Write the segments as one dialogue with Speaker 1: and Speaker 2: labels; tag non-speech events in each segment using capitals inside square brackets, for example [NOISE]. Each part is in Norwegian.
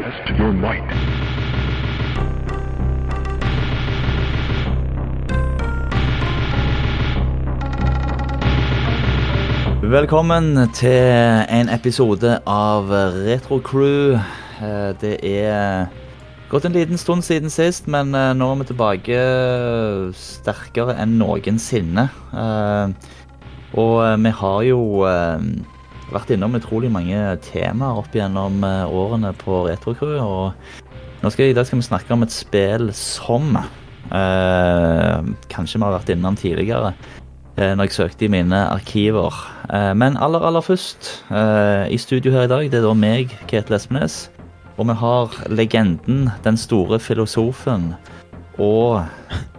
Speaker 1: Test your might.
Speaker 2: Velkommen til en episode av Retro Crew. Eh, Det er gått en liten stund siden sist, men eh, nå er vi tilbake sterkere enn noensinne. Eh, Og eh, vi har jo eh, vært innom utrolig mange temaer opp gjennom eh, årene på Retrocrew. Og nå skal, i dag skal vi snakke om et spill som eh, Kanskje vi har vært innom tidligere eh, når jeg søkte i mine arkiver. Eh, Men aller, aller først, eh, i studio her i dag, det er da meg, Ketil Espenes. Og vi har legenden, den store filosofen og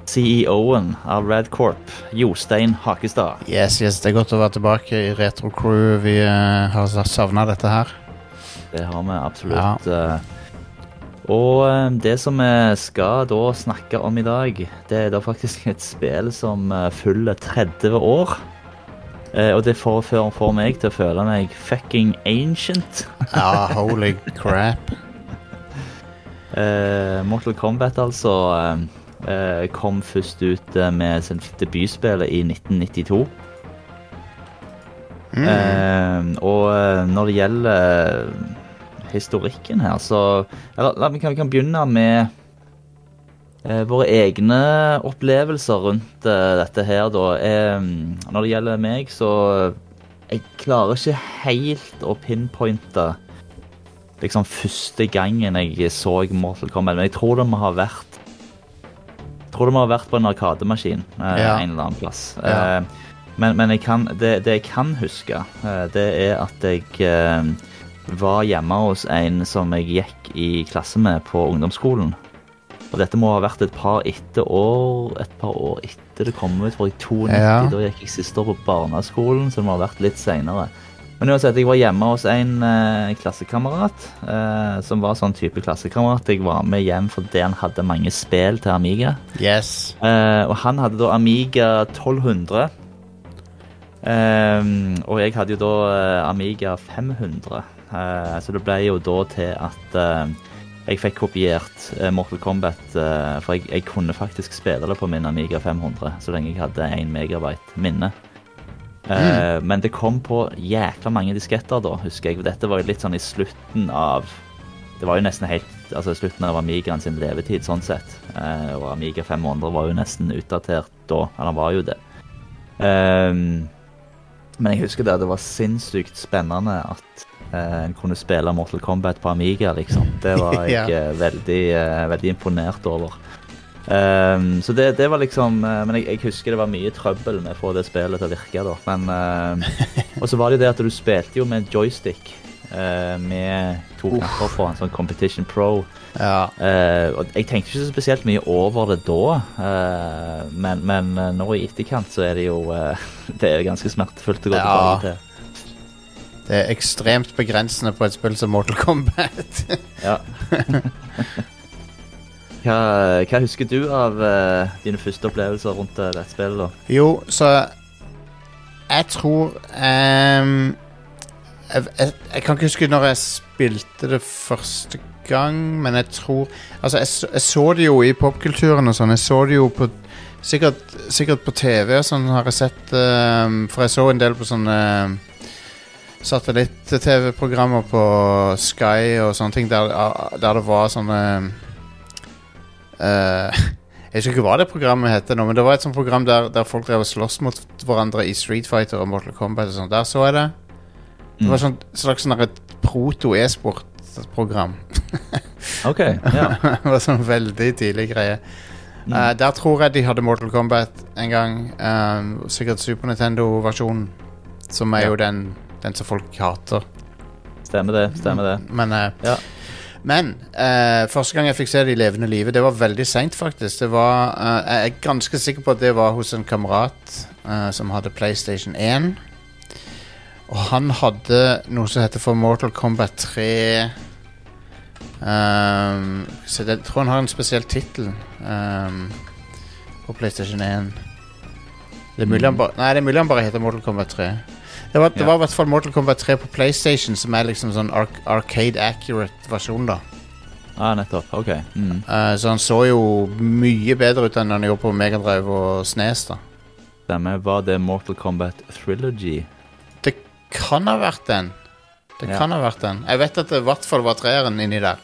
Speaker 2: CEO-en av Radcorp, Jostein Hakestad.
Speaker 3: Yes, yes, det er godt å være tilbake i Retro Crew. Vi uh, har savna dette her.
Speaker 2: Det har vi absolutt. Ja. Og eh, det som vi skal da snakke om i dag, det er da faktisk et spill som eh, fyller 30 år. Eh, Og det får, får, meg til å føle meg fucking ancient. [LAUGHS]
Speaker 3: Ja, holy crap. [LAUGHS]
Speaker 2: Eh, Mortal Kombat altså eh, eh, kom først ut eh, med sin debutspillet i 1992.
Speaker 3: Mm.
Speaker 2: Eh, og eh, når det gjelder eh, historikken her, så eller, la, vi, kan, vi kan begynne med eh, våre egne opplevelser rundt eh, dette her, da. Eh, når det gjelder meg, så Jeg klarer ikke helt å pinpointe liksom første gangen jeg så Mortal Kombat, men jeg tror det må ha vært tror det må ha vært på en arkademaskin eh,
Speaker 3: Ja.
Speaker 2: en eller annen plass.
Speaker 3: Ja.
Speaker 2: Eh, men men jeg kan, det, det jeg kan huske, eh, det er at jeg eh, var hjemme hos en som jeg gikk i klasse med på ungdomsskolen. Og dette må ha vært et par etter år, et par år etter det kom ut, for i 92,
Speaker 3: Ja.
Speaker 2: da gikk jeg siste år på barneskolen, så det må ha vært litt senere. Men uansett, jeg var hjemme hos en eh, klassekamerat, eh, som var sånn type klassekamerat. Jeg var med hjem fordi han hadde mange spill til Amiga.
Speaker 3: Yes.
Speaker 2: Eh, og han hadde da Amiga 1200. Ehm, og jeg hadde jo da eh, Amiga 500. Eh, så det ble jo da til at eh, jeg fikk kopiert Mortal Kombat. for jeg, jeg kunne faktisk spille det på min Amiga 500 så lenge jeg hadde 1 megabyte minne. Eh, Men det kom på jækla mange disketter da, husker jeg. Dette var jo litt sånn i slutten av Det var jo nesten helt altså slutten av Amigaen sin levetid, sånn sett. Eh, og Amiga 500 var jo nesten utdatert da. Eller var jo det. Ehm, men jeg husker det, det var sinnssykt spennende at eh, en kunne spille Mortal Kombat på Amiga, liksom. Det var [LAUGHS] jeg
Speaker 3: Ja.
Speaker 2: eh, veldig, eh, veldig imponert over. Ehm, så det, det var liksom eh, Men jeg, jeg husker det var mye trøbbel med å få det spillet til å virke, da. Men eh, Og så var det jo det at du spilte jo med en joystick uh, med to knapper på, en sånn Competition Pro.
Speaker 3: Ja.
Speaker 2: Uh, og jeg tenkte ikke så spesielt mye over det da, men, men nå i etterkant så er det jo [LAUGHS] Det er ganske smertefullt å gå tilbake til.
Speaker 3: Det er ekstremt begrensende på et spill som Mortal Kombat.
Speaker 2: Ja. [LAUGHS] hva, hva husker du av uh, dine første opplevelser rundt uh, dette spillet? da?
Speaker 3: jo, så Jeg tror um, jeg, jeg, jeg kan ikke huske når jeg spilte det første gang, men jeg tror Altså, jeg, jeg så det jo i popkulturen og sånn. Jeg så det jo på Sikkert, sikkert på TV og sånn har jeg sett um, For jeg så en del på sånne um, satellitt-TV-programmer på Sky og sånne ting der, der det var sånne eh, [LAUGHS] Jeg husker ikke hva det programmet heter nå, men det var et sånt program der, der folk drev og sloss mot hverandre i Street Fighter og Mortal Kombat og sånn. Der så jeg det. Det var et slags sånn et proto-e-sport-program. [LAUGHS]
Speaker 2: OK. Ja.
Speaker 3: det var sånn veldig tidlig greie.
Speaker 2: Mm.
Speaker 3: Uh, der tror jeg de hadde Mortal Kombat en gang. Um, sikkert Super Nintendo-versjonen, som er
Speaker 2: Ja.
Speaker 3: jo den, den som folk hater.
Speaker 2: Stemmer det. Stemmer det.
Speaker 3: Men, uh,
Speaker 2: Ja.
Speaker 3: Men eh, første gang jeg fikk se det i levende live, det var veldig seint, faktisk. Det var, eh, jeg er ganske sikker på at det var hos en kamerat eh, som hadde PlayStation 1. Og han hadde noe som heter for Mortal Kombat 3 um, Så det, jeg tror han har en spesiell tittel um, på PlayStation 1. Det er mulig han bare Nei, det er mulig han bare heter Mortal Kombat 3. Det var, det var i hvert fall Mortal Kombat 3 på PlayStation, som er liksom sånn arc arcade accurate versjon, da.
Speaker 2: Ah, nettopp. OK. Mm.
Speaker 3: Uh, så han så jo mye bedre ut enn han gjorde på Megadrive og Snes. da
Speaker 2: Stemmer. Var det Mortal Kombat Trilogy?
Speaker 3: Det kan ha vært den. Det
Speaker 2: Ja.
Speaker 3: kan ha vært den. Jeg vet at det i hvert fall var treeren inni der.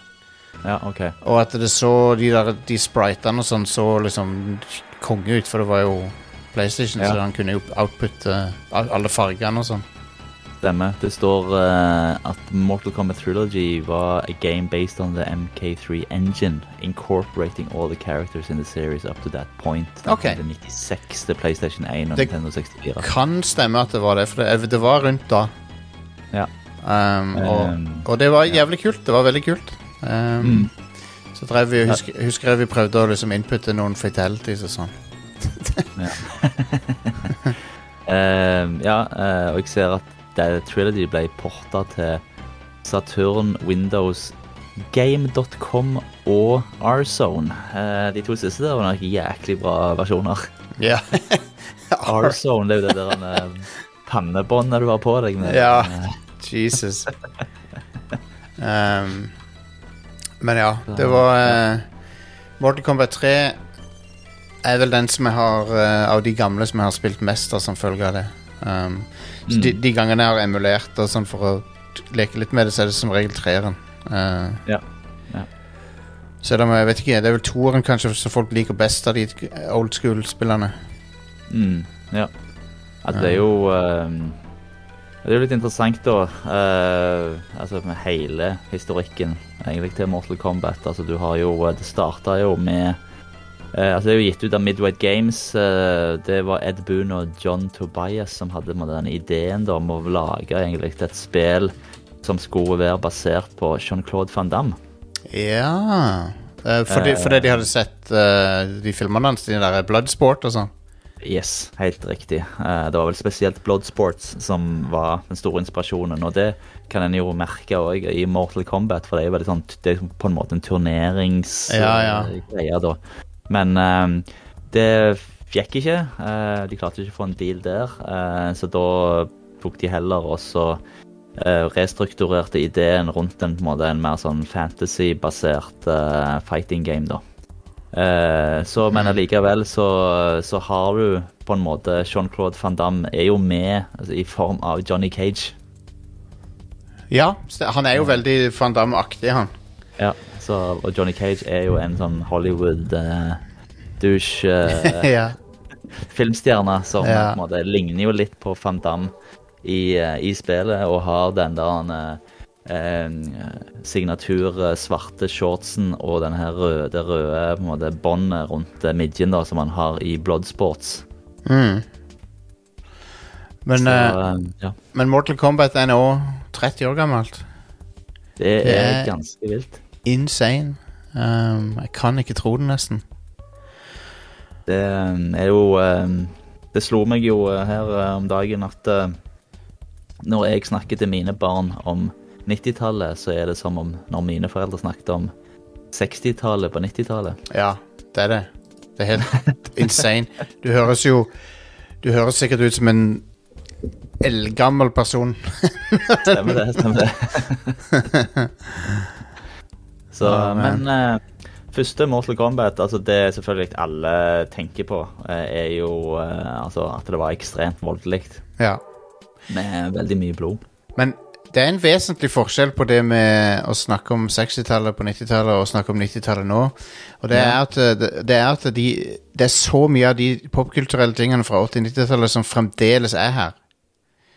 Speaker 2: Ja, OK.
Speaker 3: Og at det så de der De spritene og sånn så liksom konge ut, for det var jo PlayStation,
Speaker 2: Ja.
Speaker 3: så han kunne jo outputte alle fargene og sånn.
Speaker 2: Stemmer. Det står uh, at Mortal Kombat Trilogy var a game based on the MK3 engine, incorporating all the characters in the series up to that point.
Speaker 3: Okay.
Speaker 2: Det 96 til PlayStation 1 og
Speaker 3: Det-
Speaker 2: Nintendo 64.
Speaker 3: Kan stemme at det var det, for det, det var rundt da.
Speaker 2: Ja.
Speaker 3: Um, og,
Speaker 2: Um,
Speaker 3: og det var jævlig kult. Det var veldig kult. Um,
Speaker 2: Mm.
Speaker 3: Så drev vi, husker, husker jeg vi prøvde å liksom inputte noen fatalities og sånn. [LAUGHS] [LAUGHS]
Speaker 2: Eh, ja, uh, og jeg ser at det Trilogy ble porta til Saturn, Windows, Game.com og R-Zone. Uh, de to siste der var nok jæklig bra versjoner.
Speaker 3: Ja. [LAUGHS]
Speaker 2: R-Zone, det er jo det der eh, pannebåndet du har på deg med.
Speaker 3: Ja. Jesus. Um, men ja, det var uh, Mortal Kombat 3 er vel den som jeg har uh, av de gamle som jeg har spilt mest av som følge av det. Um, så de,
Speaker 2: Mm.
Speaker 3: de gangene jeg har emulert og sånn for å leke litt med det, så er det som regel treeren. Uh,
Speaker 2: Ja. Ja.
Speaker 3: Selv om jeg vet ikke, det er vel toeren kanskje som folk liker best av de old school-spillerne.
Speaker 2: Mm, ja. At det er jo eh, Det er jo litt interessant, da. Uh, altså med hele historikken egentlig til Mortal Kombat. Altså du har jo Det starta jo med eh, Altså Det er jo gitt ut av Midway Games. Uh, det var Ed Boon og John Tobias som hadde den ideen da, om å lage egentlig et spill som skulle være basert på Jean-Claude van Damme.
Speaker 3: Ja uh, fordi, fordi de hadde sett de filmene hans, de der Bloodsport og sånn.
Speaker 2: Yes, helt riktig. Det var vel spesielt Bloodsports som var den store inspirasjonen. Og det kan en jo merke òg i Mortal Kombat, for det er jo veldig sånn Det er på en måte en turneringsgreie,
Speaker 3: Ja, ja.
Speaker 2: da. Men eh, det gikk ikke. Eh, de klarte ikke å få en deal der, eh, så da tok de heller også eh, restrukturerte ideen rundt en, en, en mer sånn fantasy-basert fighting game, da. Så, men allikevel så, så har du på en måte Jean-Claude van Damme er jo med altså, i form av Johnny Cage.
Speaker 3: Ja, han er jo veldig Van Damme-aktig, han.
Speaker 2: Ja, så, og Johnny Cage er jo en sånn Hollywood-douche-filmstjerne [LAUGHS]
Speaker 3: Ja.
Speaker 2: som
Speaker 3: Ja.
Speaker 2: på en måte ligner jo litt på van Damme i, uh, i spillet, og har den der eh, signatur eh, svarte shortsen og den her røde, det røde på en måte båndet rundt eh, midjen da, som han har i Bloodsports.
Speaker 3: Mm. Men,
Speaker 2: Så,
Speaker 3: eh,
Speaker 2: eh, ja.
Speaker 3: men Mortal Kombat er nå 30 år gammelt.
Speaker 2: Det
Speaker 3: Det
Speaker 2: er
Speaker 3: er-
Speaker 2: ganske vilt.
Speaker 3: Insane. Um, jeg kan ikke tro det, nesten.
Speaker 2: Det er jo eh, Det slo meg jo eh, her eh, om dagen at eh, når jeg snakker til mine barn om 90-tallet, så er det som om når mine foreldre snakket om 60-tallet på 90-tallet.
Speaker 3: Ja, det er det. Det er helt insane. Du høres jo Du høres sikkert ut som en eldgammel person.
Speaker 2: Stemmer det. stemmer det. [LAUGHS] Så,
Speaker 3: Ja, men-
Speaker 2: eh, første Mortal Kombat, altså det selvfølgelig alle tenker på, eh, er jo uh, altså at det var ekstremt voldelig.
Speaker 3: Ja.
Speaker 2: Med veldig mye blod.
Speaker 3: Men det er en vesentlig forskjell på det med å snakke om 60-tallet på 90-tallet og snakke om 90-tallet nå. Og det er at, det, det er, at de, det er så mye av de popkulturelle tingene fra 80-90-tallet som fremdeles er her.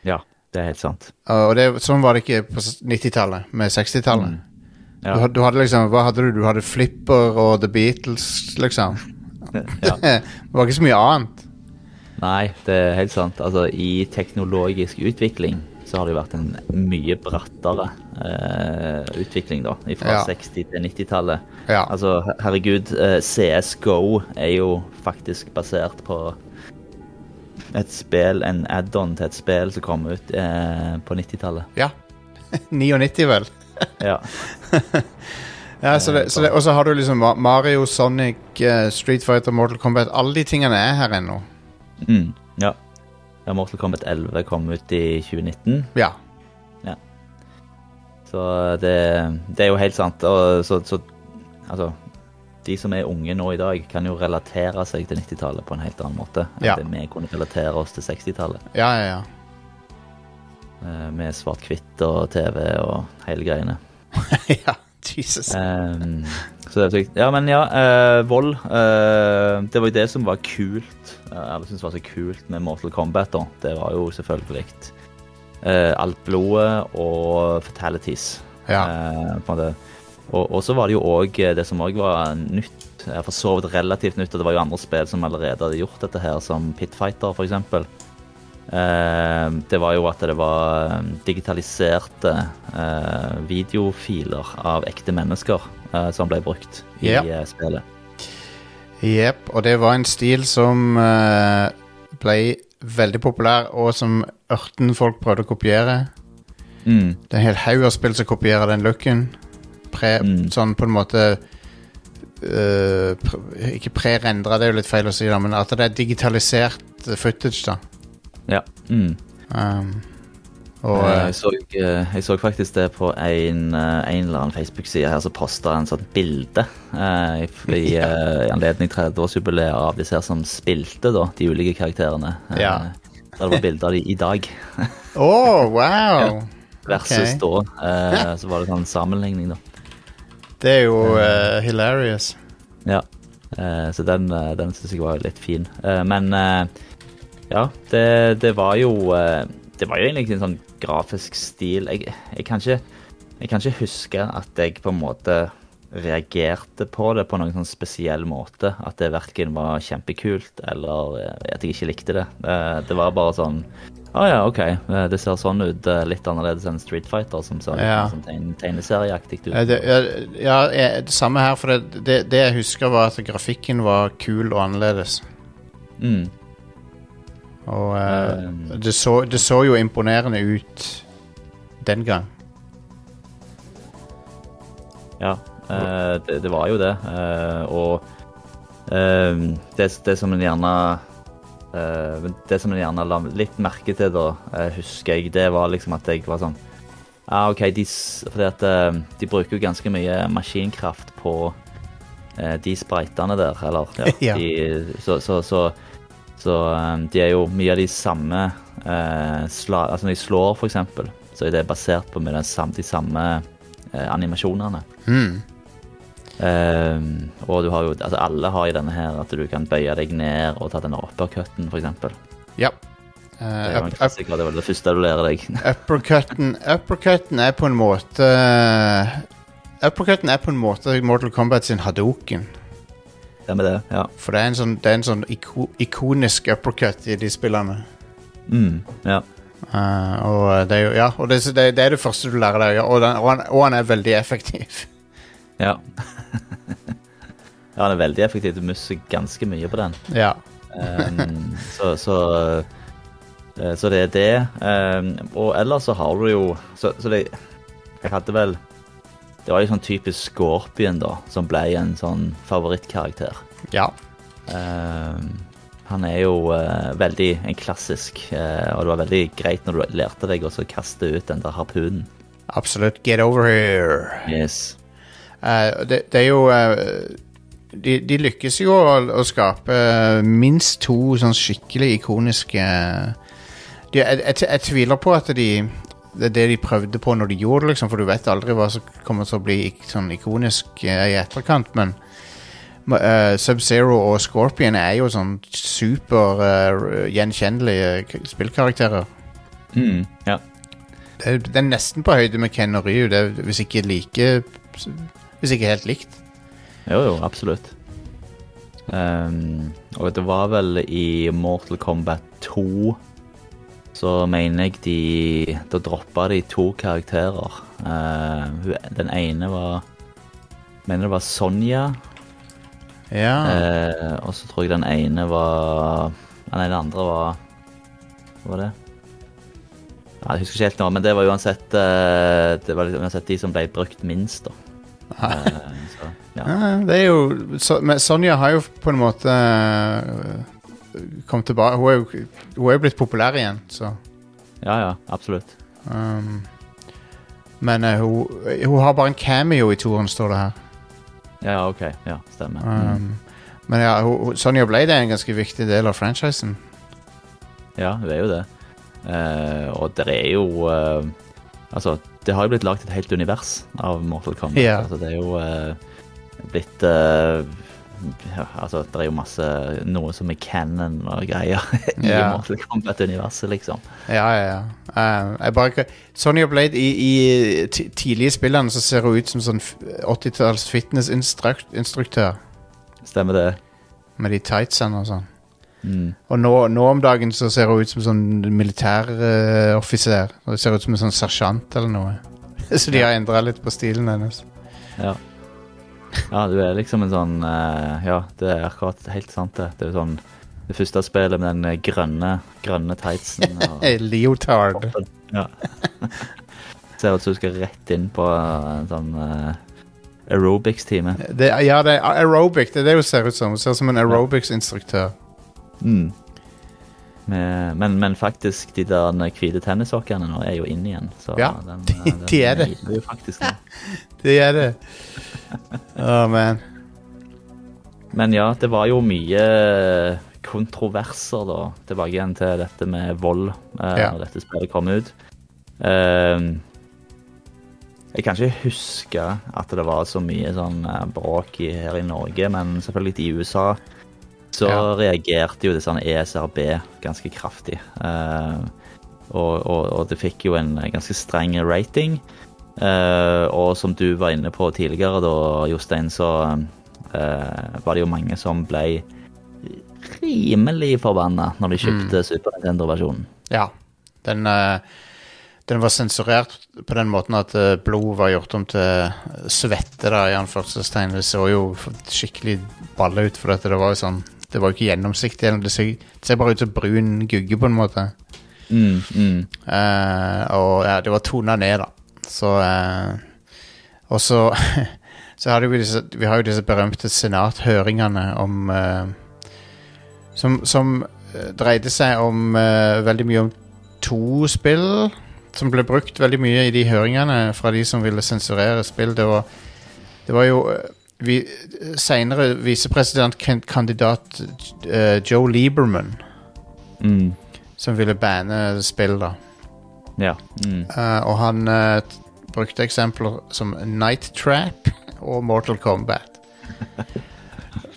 Speaker 2: Ja, det er helt sant.
Speaker 3: Og det, sånn var det ikke på 90-tallet med 60-tallet.
Speaker 2: Mm. Ja.
Speaker 3: Du, du hadde liksom, hva hadde du? Du hadde Flipper og The Beatles, liksom. [LAUGHS]
Speaker 2: ja. [LAUGHS]
Speaker 3: det var ikke så mye annet.
Speaker 2: Nei, det er helt sant. Altså, i teknologisk utvikling så har det jo vært en mye brattere eh, utvikling, da. Fra
Speaker 3: Ja.
Speaker 2: 60- til 90-tallet.
Speaker 3: Ja.
Speaker 2: Altså, herregud, eh, CSGO er jo faktisk basert på et spill, en add-on til et spill som kom ut eh, på 90-tallet.
Speaker 3: ja. [LAUGHS] 99, vel. [LAUGHS]
Speaker 2: Ja. [LAUGHS]
Speaker 3: Ja, så det, så det, Og så har du liksom Mario, Sonic, eh, Street Fighter, Mortal Kombat. Alle de tingene er her ennå.
Speaker 2: Mm, ja. ja. Mortal Kombat 11 kom ut i 2019.
Speaker 3: Ja.
Speaker 2: Så det, det er jo helt sant. Og så, så Altså, de som er unge nå i dag, kan jo relatere seg til 90-tallet på en helt annen måte enn
Speaker 3: Ja.
Speaker 2: det vi kunne relatere oss til 60-tallet.
Speaker 3: Ja, ja, ja.
Speaker 2: Eh, Med svart-hvitt og TV og hele greiene. [LAUGHS]
Speaker 3: ja, Jesus.
Speaker 2: Um, så det er sykt. Ja, men ja, Uh, vold. Uh, det var jo det som var kult. Uh, alle syntes var så kult med Mortal Kombat. da. Det var jo selvfølgelig alt blodet og fatalities.
Speaker 3: Ja.
Speaker 2: På en måte. Og, og så var det jo òg det som òg var nytt, for så vidt relativt nytt, og det var jo andre spill som allerede hadde gjort dette her, som Pitfighter f.eks. Eh, det var jo at det var eh, digitaliserte eh, videofiler av ekte mennesker eh, som ble brukt i
Speaker 3: Ja.
Speaker 2: eh, spillet.
Speaker 3: Jepp. Og det var en stil som eh, ble veldig populær, og som ørten folk prøvde å kopiere.
Speaker 2: Mm.
Speaker 3: Det er en hel haug av spill som kopierer den looken. Pre,
Speaker 2: Mm.
Speaker 3: Sånn på en måte eh, pr Ikke pre-rendra, det er jo litt feil å si, da, men at det er digitalisert eh, footage, da.
Speaker 2: Ja. Mm.
Speaker 3: Um, og
Speaker 2: Eh,
Speaker 3: eh,
Speaker 2: jeg, så, jeg så faktisk det på en, eh, en eller annen Facebook-side her som posta en sånn bilde eh, i, i, [LAUGHS]
Speaker 3: Ja.
Speaker 2: i anledning 30-årsjubileet av disse her som spilte da, de ulike karakterene. Eh,
Speaker 3: Ja.
Speaker 2: Der det var bilde av de i dag [LAUGHS]
Speaker 3: Å, wow!
Speaker 2: versus
Speaker 3: okay.
Speaker 2: da. Eh, så var det sånn sammenligning, da.
Speaker 3: Det er jo uh, hilarious.
Speaker 2: Ja. Så den, den syns jeg var litt fin. Men ja, det, det var jo eh, Det var jo egentlig en sånn grafisk stil. Jeg, jeg, kan ikke, jeg kan ikke huske at jeg på en måte reagerte på det på noen sånn spesiell måte. At det verken var kjempekult eller eh, at jeg ikke likte det. Eh, det var bare sånn Å ja, OK. Det ser sånn ut. Litt annerledes enn Street Fighter, som ser
Speaker 3: Ja.
Speaker 2: sånn tegn, tegneserieaktig ut.
Speaker 3: Ja, det, ja, det samme her, for det, det, det jeg husker, var at grafikken var kul og annerledes.
Speaker 2: Mm.
Speaker 3: Og
Speaker 2: uh,
Speaker 3: det, så, det så jo imponerende ut den gang.
Speaker 2: Ja, uh, det, det var jo det. Uh, og det, det som en gjerne Det som en gjerne la litt merke til, da, husker jeg, det var liksom at jeg var sånn Ja, OK, de, fordi at de bruker jo ganske mye maskinkraft på de spritene der, eller ja, [LAUGHS]
Speaker 3: Ja.
Speaker 2: De, så, så, så, så eh, de er jo mye av de samme eh, sla, Altså når de slår, for eksempel, så er det basert på de samme eh, animasjonene.
Speaker 3: Mm.
Speaker 2: Eh, og du har jo, altså alle har i denne her at du kan bøye deg ned og ta denne uppercutten, for eksempel.
Speaker 3: Ja.
Speaker 2: Det
Speaker 3: Eh,
Speaker 2: er en
Speaker 3: up, up,
Speaker 2: det vel det første du lærer deg. [LAUGHS]
Speaker 3: uppercutten, uppercutten er på en måte Uppercutten er på en måte Mortal Kombat sin hadoken.
Speaker 2: Med det, ja.
Speaker 3: For det er en sånn, det er en sånn iko, ikonisk uppercut i de spillene.
Speaker 2: Mm, ja.
Speaker 3: Uh, og det er jo Ja, og det, det, det er det første du lærer deg å gjøre, og, den- og, han, og han er veldig effektiv.
Speaker 2: Ja. [LAUGHS] ja, han er veldig effektiv. Du musser ganske mye på den.
Speaker 3: Ja.
Speaker 2: um, så, så, eh, så det er det. Um, og ellers så har du jo Så, så det Jeg hadde vel Det var sånn typisk Scorpion, da, som ble en sånn favorittkarakter.
Speaker 3: ja.
Speaker 2: Ehm, han er jo uh, veldig en klassisk, uh, og det var veldig greit når du lærte deg å kaste ut den der harpunen.
Speaker 3: Absolutt. Get over here.
Speaker 2: Yes.
Speaker 3: Eh, det, det er jo de, de lykkes jo å, å skape minst to sånn skikkelig ikoniske de, jeg, jeg, jeg tviler på at de det er det de prøvde på når de gjorde det, liksom, for du vet aldri hva som kommer til å bli sånn ikonisk eh, i etterkant, men uh, Sub-Zero og Scorpion er jo sånn super uh, gjenkjennelige spillkarakterer.
Speaker 2: Mm, ja.
Speaker 3: Det det er nesten på høyde med Ken og Ryu, det hvis ikke like Hvis ikke helt likt.
Speaker 2: Jo, jo, absolutt. Um, og det var vel i Mortal Kombat 2 så mener jeg de Da droppa de to karakterer. Uh, den ene var Mener det var Sonja.
Speaker 3: Ja.
Speaker 2: Uh, og så tror jeg den ene var Nei, den andre var Hva var det? Ja, jeg husker ikke helt nå, men det var uansett uh, Det var uansett de som ble brukt minst, da. Eh, så, ja.
Speaker 3: Ja, det er jo så, men Sonja har jo på en måte kommet tilbake Hun er jo hun er jo blitt populær igjen, så
Speaker 2: ja, ja, absolutt.
Speaker 3: um, Men øh, hun, hun har bare en cameo i toeren, står det her.
Speaker 2: Ja, OK. Ja, stemmer. Mm.
Speaker 3: Um, men ja, hun- hun- Sonja Blade er en ganske viktig del av franchisen.
Speaker 2: Ja, det er jo det. Eh, og det er jo eh, Altså, det har jo blitt lagd et helt univers av Mortal Kombat.
Speaker 3: Ja.
Speaker 2: Altså, det er jo eh, blitt eh, ja, Altså, det er jo masse Noe som er canon og greier [LAUGHS] i
Speaker 3: yeah.
Speaker 2: Mortal Kombat-universet, liksom.
Speaker 3: Ja, ja, ja. Uh, bare, kan- Sonja Blade i, i tidlige spillene så ser hun ut som sånn 80-talls fitnessinstruktør
Speaker 2: Stemmer det?
Speaker 3: med de tightsene og sånn.
Speaker 2: Mm.
Speaker 3: Og nå, nå om dagen så ser hun ut som sånn militæroffiser. Uh, det ser ut som en sånn sersjant eller noe. [LAUGHS] så de har endra litt på stilen hennes.
Speaker 2: Ja. [LAUGHS] Ja, du er liksom en sånn eh, Ja, det er akkurat helt sant, det. Det er sånn det første spillet med den eh, grønne, grønne tightsen. [LAUGHS] Og,
Speaker 3: leotard.
Speaker 2: ja. [LAUGHS] Ser ut som du skal rett inn på en sånn eh, aerobics-time.
Speaker 3: Ja, det er aerobic. Det er det hun ser ut som. Hun ser ut som en aerobics-instruktør.
Speaker 2: Mm. Men, men faktisk, de der hvite tennissokkene nå er jo inn igjen. Så
Speaker 3: Ja,
Speaker 2: den,
Speaker 3: de-
Speaker 2: den
Speaker 3: de er det. De er det. Å, man.
Speaker 2: Men ja, det var jo mye kontroverser da, tilbake igjen til dette med vold eh,
Speaker 3: Ja.
Speaker 2: når dette spillet kom ut. Eh, jeg kan ikke huske at det var så mye sånn eh, bråk i, her i Norge, men selvfølgelig i USA så
Speaker 3: Ja.
Speaker 2: reagerte jo det sånn ESRB ganske kraftig. Uh, og, og, og det fikk jo en ganske streng rating. Eh, og som du var inne på tidligere, da, Jostein, så eh, var det jo mange som ble rimelig forbanna når de kjøpte Super Nintendo-versjonen.
Speaker 3: Ja. Den, eh, den var sensurert på den måten at blod var gjort om til svette, da, i anførselstegn. Det så jo skikkelig balle ut, for dette. det var jo sånn Det var jo ikke gjennomsiktig. Det ser, det ser bare ut som brun gugge, på en måte.
Speaker 2: Mm, mm.
Speaker 3: Uh, og ja, det var tona ned, da. Så eh, Og så [LAUGHS] Så hadde vi disse Vi har jo disse berømte senathøringene om eh, Som, som eh, dreide seg om veldig mye om to spill. Som ble brukt veldig mye i de høringene fra de som ville sensurere spill. Det var, det var jo vi, Senere visepresidentkandidat uh, Joe Lieberman
Speaker 2: Mm.
Speaker 3: som ville banne spill, da.
Speaker 2: Ja. Mm.
Speaker 3: Eh, og han eh, brukte eksempler som Night Trap [LAUGHS] og Mortal Kombat.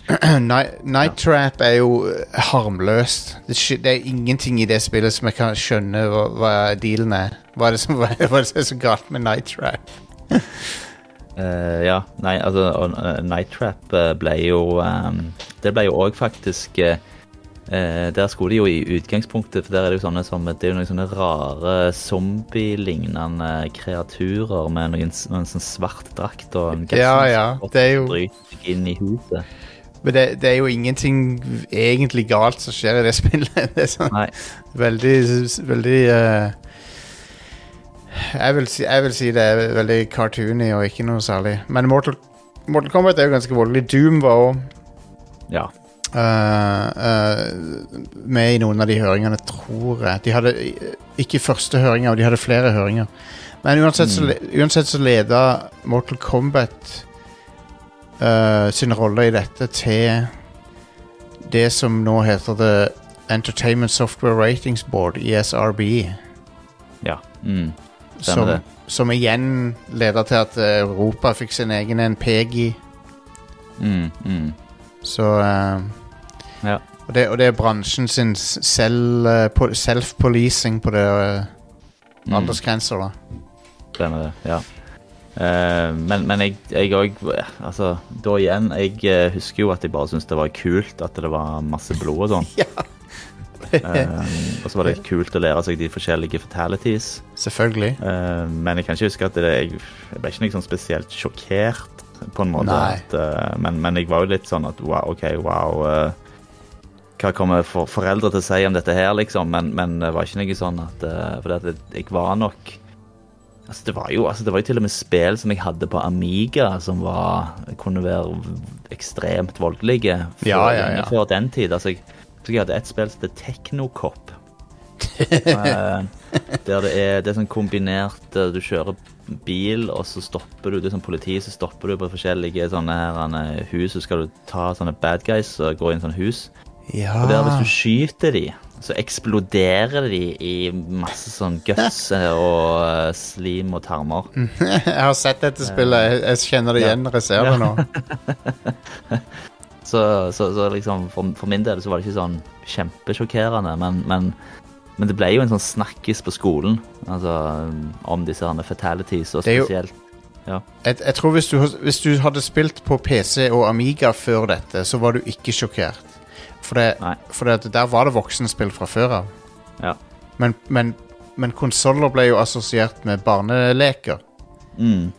Speaker 3: [CLEARS THROAT] Night, Night Trap er jo eh, harmløst. Det, sk- det er ingenting i det spillet som jeg kan skjønne hva, hva dealen er. Hva er det som, [LAUGHS] hva er det som er så galt med Night Trap? [LAUGHS]
Speaker 2: Eh, ja, nei, altså og, eh, Night Trap eh, ble jo ehm, Det ble jo òg faktisk eh, eh, Der skulle de jo i utgangspunktet For der er det jo sånne som Det er jo noen sånne rare zombie-lignende kreaturer med noen, noen sånn svart drakt og en
Speaker 3: Ja, ja, det er jo-
Speaker 2: inn i huset.
Speaker 3: Men det, det er jo ingenting egentlig galt som skjer i det spillet. [LAUGHS] Det er sånn
Speaker 2: Nei.
Speaker 3: veldig Veldig uh, jeg, vil si, jeg vil si det er veldig cartoony og ikke noe særlig. Men Mortal, Mortal Kombat er jo ganske voldelig. Doom var òg
Speaker 2: Ja.
Speaker 3: Med i noen av de høringene, tror jeg. De hadde ikke første høringa, og de hadde flere høringer. Men uansett, så, le- uansett så leda Mortal Kombat uh, sin rolle i dette til det som nå heter The Entertainment Software Ratings Board, ESRB.
Speaker 2: Ja. Mm.
Speaker 3: Som,
Speaker 2: det.
Speaker 3: som igjen leder til at Europa fikk sin egen NPG. PEGI.
Speaker 2: Mm, mm.
Speaker 3: Så eh,
Speaker 2: Ja.
Speaker 3: og, det, og det er bransjen sin eh, po- self-policing på det uh,
Speaker 2: Mm.
Speaker 3: aldersgrenser, da.
Speaker 2: Stemmer det, ja. Uh, men men jeg, òg Altså, da igjen, jeg eh, husker jo at jeg bare syntes det var kult at det var masse blod og sånn. [LAUGHS]
Speaker 3: Ja.
Speaker 2: uh, og så var det kult å lære seg de forskjellige fatalities.
Speaker 3: Selvfølgelig.
Speaker 2: Uh, men jeg kan ikke huske at det, jeg, jeg ble ikke sånn spesielt sjokkert, på en måte. At, eh, men, men jeg var jo litt sånn at wow, OK, wow. Eh, hva kommer for, foreldre til å si om dette her, liksom? Men, men det var ikke noe sånn at uh, For det, jeg var nok Altså, det var jo altså, det var jo til og med spill som jeg hadde på Amiga, som var, kunne være ekstremt voldelige før,
Speaker 3: Ja, ja, ja.
Speaker 2: før den tid. Altså, jeg, så jeg hadde et spill som het Technocop. [LAUGHS] Eh, der det er, det er sånn kombinert eh, Du kjører bil, og så stopper du, det er sånn politi, så stopper du på forskjellige sånne her eh, hus, så skal du ta sånne bad guys og gå i sånne hus.
Speaker 3: Ja.
Speaker 2: Og der hvis du skyter de, så eksploderer de i masse sånn guts [LAUGHS] eh, og eh, slim og tarmer.
Speaker 3: Jeg har sett dette spillet. Jeg, kjenner det igjen når jeg ser det nå. [LAUGHS]
Speaker 2: Så, så, så liksom for, for min del så var det ikke sånn kjempesjokkerende, men, men, men det ble jo en sånn snakkis på skolen, altså om disse her fatalities, og
Speaker 3: spesielt
Speaker 2: spesielt
Speaker 3: Jeg, jeg tror hvis du, hvis du hadde spilt på PC og Amiga før dette, så var du ikke sjokkert. For, det, for det, der var det voksenspill fra før av.
Speaker 2: Ja.
Speaker 3: Men, men, men konsoller ble jo assosiert med barneleker.
Speaker 2: Mm.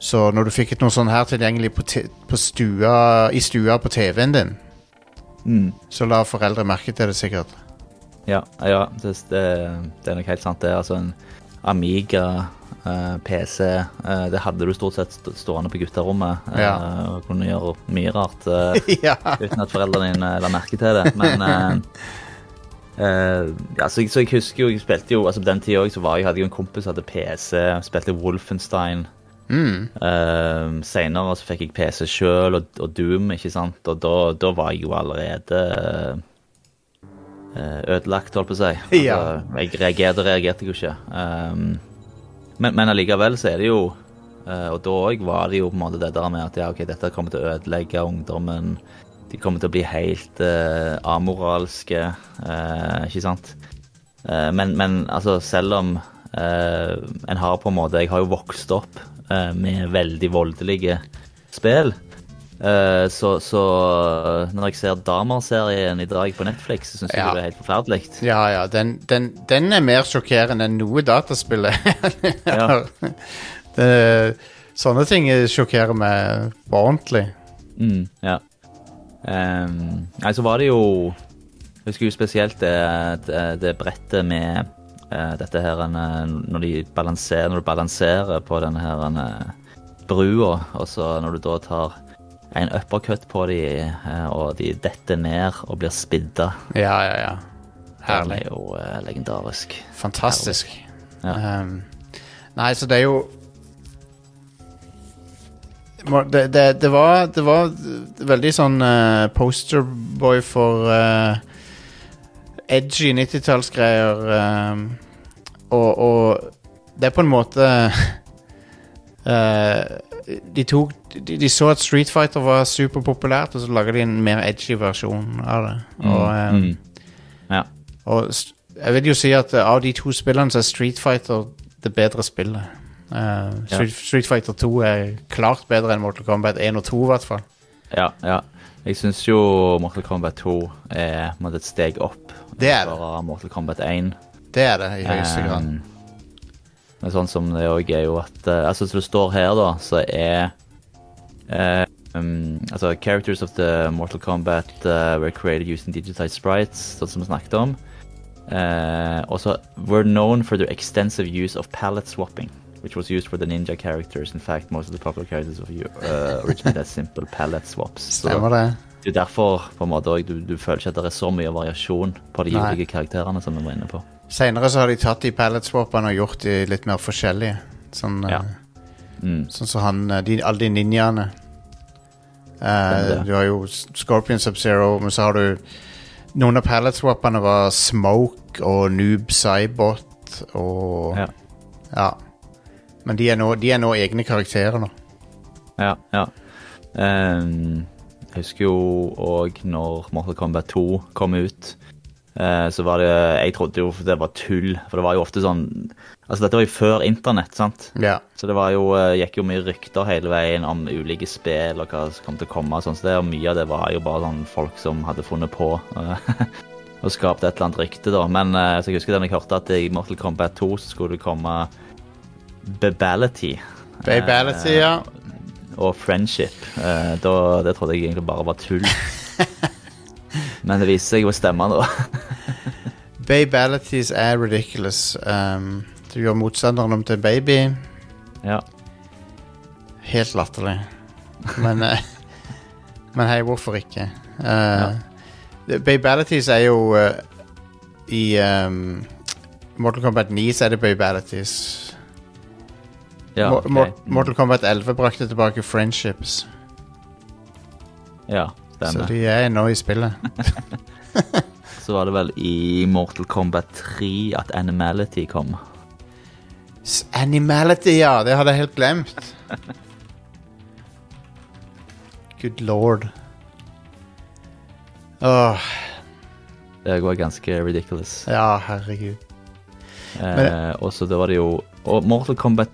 Speaker 3: Så når du fikk et noe sånt her tilgjengelig på, på stua, i stua på TV-en din,
Speaker 2: Mm.
Speaker 3: så la foreldre merke til det sikkert.
Speaker 2: Ja, ja det, det, det er nok helt sant. Det er altså en Amiga, eh, PC eh, Det hadde du stort sett stående på gutterommet. eh,
Speaker 3: Ja.
Speaker 2: og kunne gjøre mye rart [LAUGHS]
Speaker 3: ja.
Speaker 2: uten at foreldrene dine la merke til det. Men Uh, ja, så, så jeg husker jo Jeg spilte jo altså På den tida så var jeg, hadde jeg en kompis som hadde PC, spilte Wolfenstein.
Speaker 3: Mm.
Speaker 2: Uh, Senere så fikk jeg PC sjøl og, og Doom, ikke sant. Og da, da var jeg jo allerede eh, ødelagt, holdt på å si. [LAUGHS]
Speaker 3: Ja.
Speaker 2: Altså, jeg reagerte, reagerte jo ikke. Um, men, men allikevel så er det jo eh, Og da òg var det jo på en måte det der med at ja, ok, dette kommer til å ødelegge ungdommen. De kommer til å bli helt uh, amoralske, uh, ikke sant. Uh, men, men altså, selv om eh, en har på en måte Jeg har jo vokst opp eh, med veldig voldelige spill. Eh, så, så når jeg ser Damer-serien i dag på Netflix, så syns jeg
Speaker 3: Ja.
Speaker 2: det er helt forferdelig.
Speaker 3: Ja, ja. Den, den, den er mer sjokkerende enn noe dataspill. [LAUGHS]
Speaker 2: Ja.
Speaker 3: sånne ting sjokkerer meg på ordentlig.
Speaker 2: Mm, ja. Um, nei, så var det jo Jeg husker jo spesielt det, det, det brettet med uh, dette her eh, når, de balanserer, når du balanserer på denne her eh, brua, og så når du da tar en uppercut på de, eh, og de detter ned og blir spidda.
Speaker 3: Ja, ja, ja.
Speaker 2: Den
Speaker 3: Herlig.
Speaker 2: er jo eh, legendarisk.
Speaker 3: Fantastisk.
Speaker 2: Ja.
Speaker 3: Um, nei, så det er jo det, det, det, var, det var veldig sånn uh, posterboy for uh, edgy 90-tallsgreier. Um, og, og det er på en måte [LAUGHS] eh, de, tok, de, de så at Street Fighter var superpopulært, og så lager de en mer edgy versjon av det. Og, um,
Speaker 2: mm. Ja.
Speaker 3: og jeg vil jo si at eh, av de to spillene så er Street Fighter det bedre spillet. Uh, Street, Street Fighter 2 er klart bedre enn Mortal Kombat 1 og 2, i hvert fall.
Speaker 2: ja, ja. Jeg syns jo Mortal Kombat 2 er et steg opp
Speaker 3: Det er det.
Speaker 2: Mortal Kombat 1.
Speaker 3: Det er det i høyeste grad.
Speaker 2: Um, Men sånn som det òg er jo at eh, Altså, som det står her, da, så er eh, um, Altså, characters of the Mortal Kombat uh, were created using digitized sprites, sånn som vi snakket om. Uh, also, were known for their extensive use of palette swapping, which was used for the ninja characters. In fact, most of the popular characters of you uh, originally had simple palette swaps. Så
Speaker 3: Stemmer det.
Speaker 2: det er derfor på en måte, du, du føler ikke at det er så mye variasjon på de
Speaker 3: Nei.
Speaker 2: ulike karakterene som vi var inne på.
Speaker 3: Senere så har de tatt de pallet-swappene og gjort de litt mer forskjellige. Sånn
Speaker 2: Ja.
Speaker 3: eh,
Speaker 2: Mm.
Speaker 3: sånn som han eh, de, Alle de ninjaene.
Speaker 2: Uh,
Speaker 3: du har jo Scorpion Sub-Zero, men så har du Noen av pallet-swappene var Smoke og Noob Cybot og
Speaker 2: Ja.
Speaker 3: Ja. Men de er nå, de er nå egne karakterer nå.
Speaker 2: Ja, ja. Um, jeg husker jo òg når Mortal Kombat 2 kom ut, så var det Jeg trodde jo det var tull, for det var jo ofte sånn Altså, dette var jo før internett, sant?
Speaker 3: Ja.
Speaker 2: Så det var jo, eh, gikk jo mye rykter hele veien om ulike spill og hva som kom til å komme. Sånn, så det, og mye av det var jo bare sånn folk som hadde funnet på eh, [LAUGHS] og skapt et eller annet rykte, da. Men eh, så jeg husker da jeg hørte at i Mortal Kombat 2 så skulle det komme Babality.
Speaker 3: Babality, ja.
Speaker 2: Og Friendship. Eh, da, det trodde jeg egentlig bare var tull. [LAUGHS] Men det viser seg å stemme, nå. [LAUGHS]
Speaker 3: Babalities er ridiculous. Um, du gjør motstanderen om til baby.
Speaker 2: ja.
Speaker 3: Helt latterlig. Men eh, [LAUGHS] Men hei, hvorfor ikke? Uh, Babalities er jo uh, I um, Mortal Kombat 9 så er det Babalities.
Speaker 2: Ja,
Speaker 3: okay. Mortal Kombat 11 brakte tilbake friendships.
Speaker 2: Ja,
Speaker 3: Så de er nå i spillet. [LAUGHS]
Speaker 2: Så var det vel i Mortal Kombat 3 at Animality kom.
Speaker 3: S- Animality, ja. Det hadde jeg helt glemt. Good lord. Åh,
Speaker 2: Det var ganske ridiculous.
Speaker 3: ja, herregud.
Speaker 2: Eh, og så da var det jo Og Mortal Kombat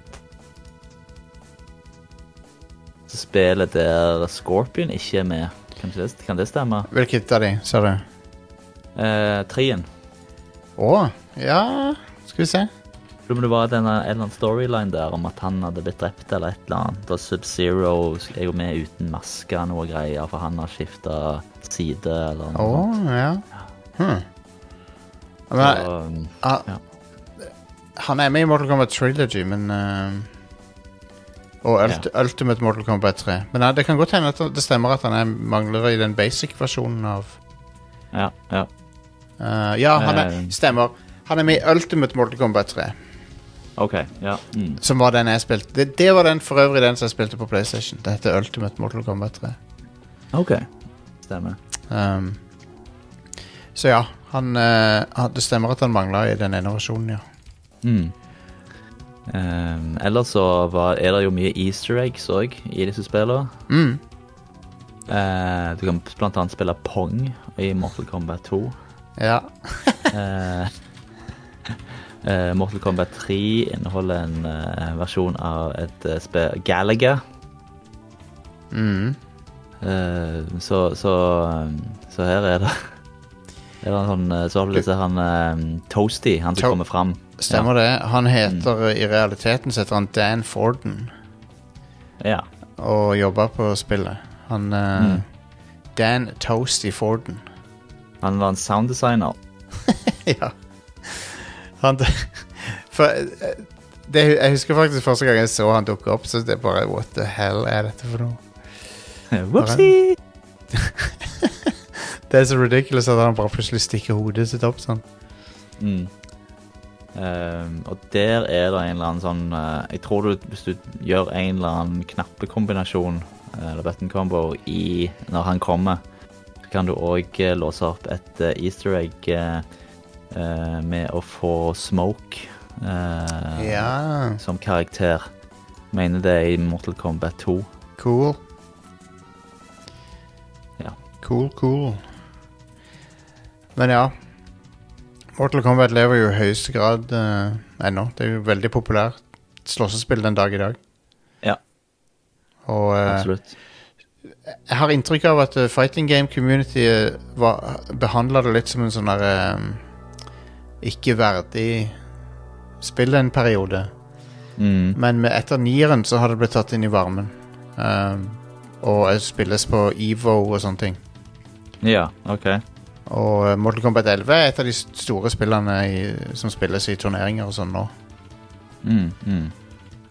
Speaker 2: Spillet der Scorpion ikke er med. Kan det, kan det stemme?
Speaker 3: Hvilket av de, sa du?
Speaker 2: Eh, trien.
Speaker 3: Å, ja Skal vi se.
Speaker 2: Men det var denne, en eller annen storyline der om at han hadde blitt drept eller et eller annet. Og Sub-Zero er jo med uten maske og noe greier, for han har skifta side eller noe. sånt.
Speaker 3: ja. Hmm. Men,
Speaker 2: Så, ja.
Speaker 3: Han er med i Mortal Kombat Trilogy, men eh, Og Ult Ultimate Mortal Kombat 3. Men ja, det kan godt hende at det stemmer at han er, mangler i den basic-versjonen av
Speaker 2: ja, ja.
Speaker 3: uh, Ja, han er,
Speaker 2: Eh.
Speaker 3: stemmer. Han er med i Ultimate Mortal Kombat 3,
Speaker 2: OK. Ja. Mm.
Speaker 3: som var den jeg spilte. Det, det var den for øvrig den som jeg spilte på PlayStation. Det heter Ultimate Mortal Kombat 3.
Speaker 2: OK. Stemmer.
Speaker 3: Um, så ja, han, uh, Det stemmer at han mangla i den ene versjonen, ja.
Speaker 2: Mm. Um, ellers så var, er det jo mye easter eggs òg i disse spillene.
Speaker 3: Mm.
Speaker 2: Uh, du kan blant annet spille Pong i Mortal Kombat 2.
Speaker 3: Ja.
Speaker 2: uh, [LAUGHS] uh, Mortal Kombat 3 inneholder en versjon av et spill Galaga.
Speaker 3: Mm.
Speaker 2: Så, så, so, so her er det [LAUGHS] er det en sånn, Så har du han Toasty, han som kommer fram.
Speaker 3: Stemmer det. Han heter I realiteten så heter han Dan Forden
Speaker 2: Ja.
Speaker 3: og jobber på spillet. Han eh,
Speaker 2: Mm.
Speaker 3: Dan Toasty Forden.
Speaker 2: Han var en sounddesigner. [LAUGHS]
Speaker 3: ja. Han For eh, det, jeg husker faktisk første gang jeg så han dukke opp, så det er bare What the hell er dette for noe? [LAUGHS]
Speaker 2: Whoopsie! [LAUGHS]
Speaker 3: Det er så ridiculous at han bare plutselig stikker hodet sitt opp sånn.
Speaker 2: Mm. Ehm, og der er det en eller annen sånn uh, Jeg tror du, hvis du gjør en eller annen knappekombinasjon, eh, eller button combo, i når han kommer, så kan du òg låse opp et eh, easter egg eh, eh, med å få Smoke eh,
Speaker 3: Ja,
Speaker 2: som karakter. Mener det er i Mortal Kombat 2.
Speaker 3: cool.
Speaker 2: Ja.
Speaker 3: Cool, cool. Men ja. Mortal Kombat lever jo i høyeste grad uh, ennå. Det er jo veldig populært slåssespill den dag i dag.
Speaker 2: Ja.
Speaker 3: Og uh,
Speaker 2: Absolutt.
Speaker 3: jeg har inntrykk av at uh, fighting game community behandla det litt som en sånn derre ikke verdig spill en periode.
Speaker 2: Mm.
Speaker 3: Men med etter nieren så har det blitt tatt inn i varmen. Um, og spilles på EVO og sånne ting.
Speaker 2: Ja, OK.
Speaker 3: Og eh, Mortal Kombat 11 er et av de store spillene i, som spilles i turneringer og sånn nå.
Speaker 2: Mm, mm.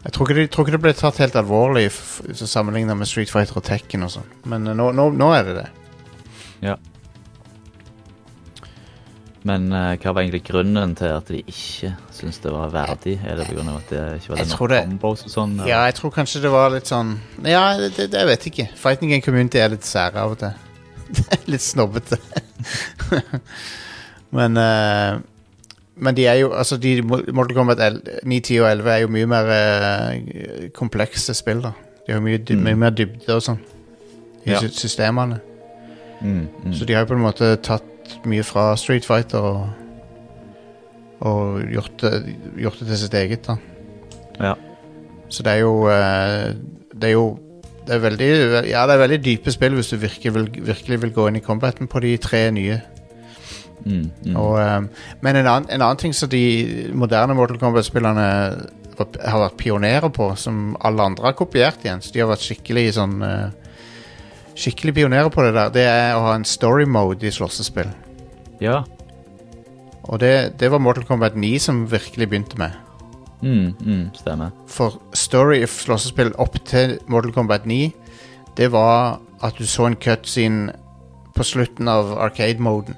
Speaker 3: Jeg tror ikke, de, tror ikke det ble tatt helt alvorlig sammenligna med Street Fighter og Tekken og sånn. Men eh, nå, nå, nå er det det. Ja.
Speaker 2: Men uh, hva var egentlig grunnen til at de ikke syntes det var verdig? Er det pga. at det ikke var det nok combos og sånn?
Speaker 3: Ja, jeg tror kanskje det var litt sånn Ja, det, det, jeg vet ikke. Fighting Game Community er litt sære av og til. [LAUGHS] litt snobbete. [LAUGHS] men uh, Men de er jo Altså, de Mortal Kombat 9, 10 og 11 er jo mye mer uh, komplekse spill, da. De har mye,
Speaker 2: Mm.
Speaker 3: mye mer dybde og sånn i
Speaker 2: Ja.
Speaker 3: systemene.
Speaker 2: Mm, mm.
Speaker 3: Så de har jo på en måte tatt mye fra Street Fighter og Og gjort det, gjort det til sitt eget, da.
Speaker 2: Ja.
Speaker 3: Så det er jo uh, Det er jo det er veldig, ja, det er veldig dype spill hvis du virkelig vil, virkelig vil gå inn i combaten på de tre nye.
Speaker 2: Mm, mm.
Speaker 3: Og, um, men en annen, en annen ting som de moderne Mortal Kombat-spillerne har vært pionerer på, som alle andre har kopiert igjen, så de har vært skikkelig sånn uh, Skikkelig pionerer på det der, det er å ha en story mode i slåssespill.
Speaker 2: Ja.
Speaker 3: Og det, det var Mortal Kombat 9 som virkelig begynte med.
Speaker 2: Mm, mm, stemmer.
Speaker 3: For story i slåssespill opp til Mortal Kombat 9, det var at du så en cutscene på slutten av arcade-moden.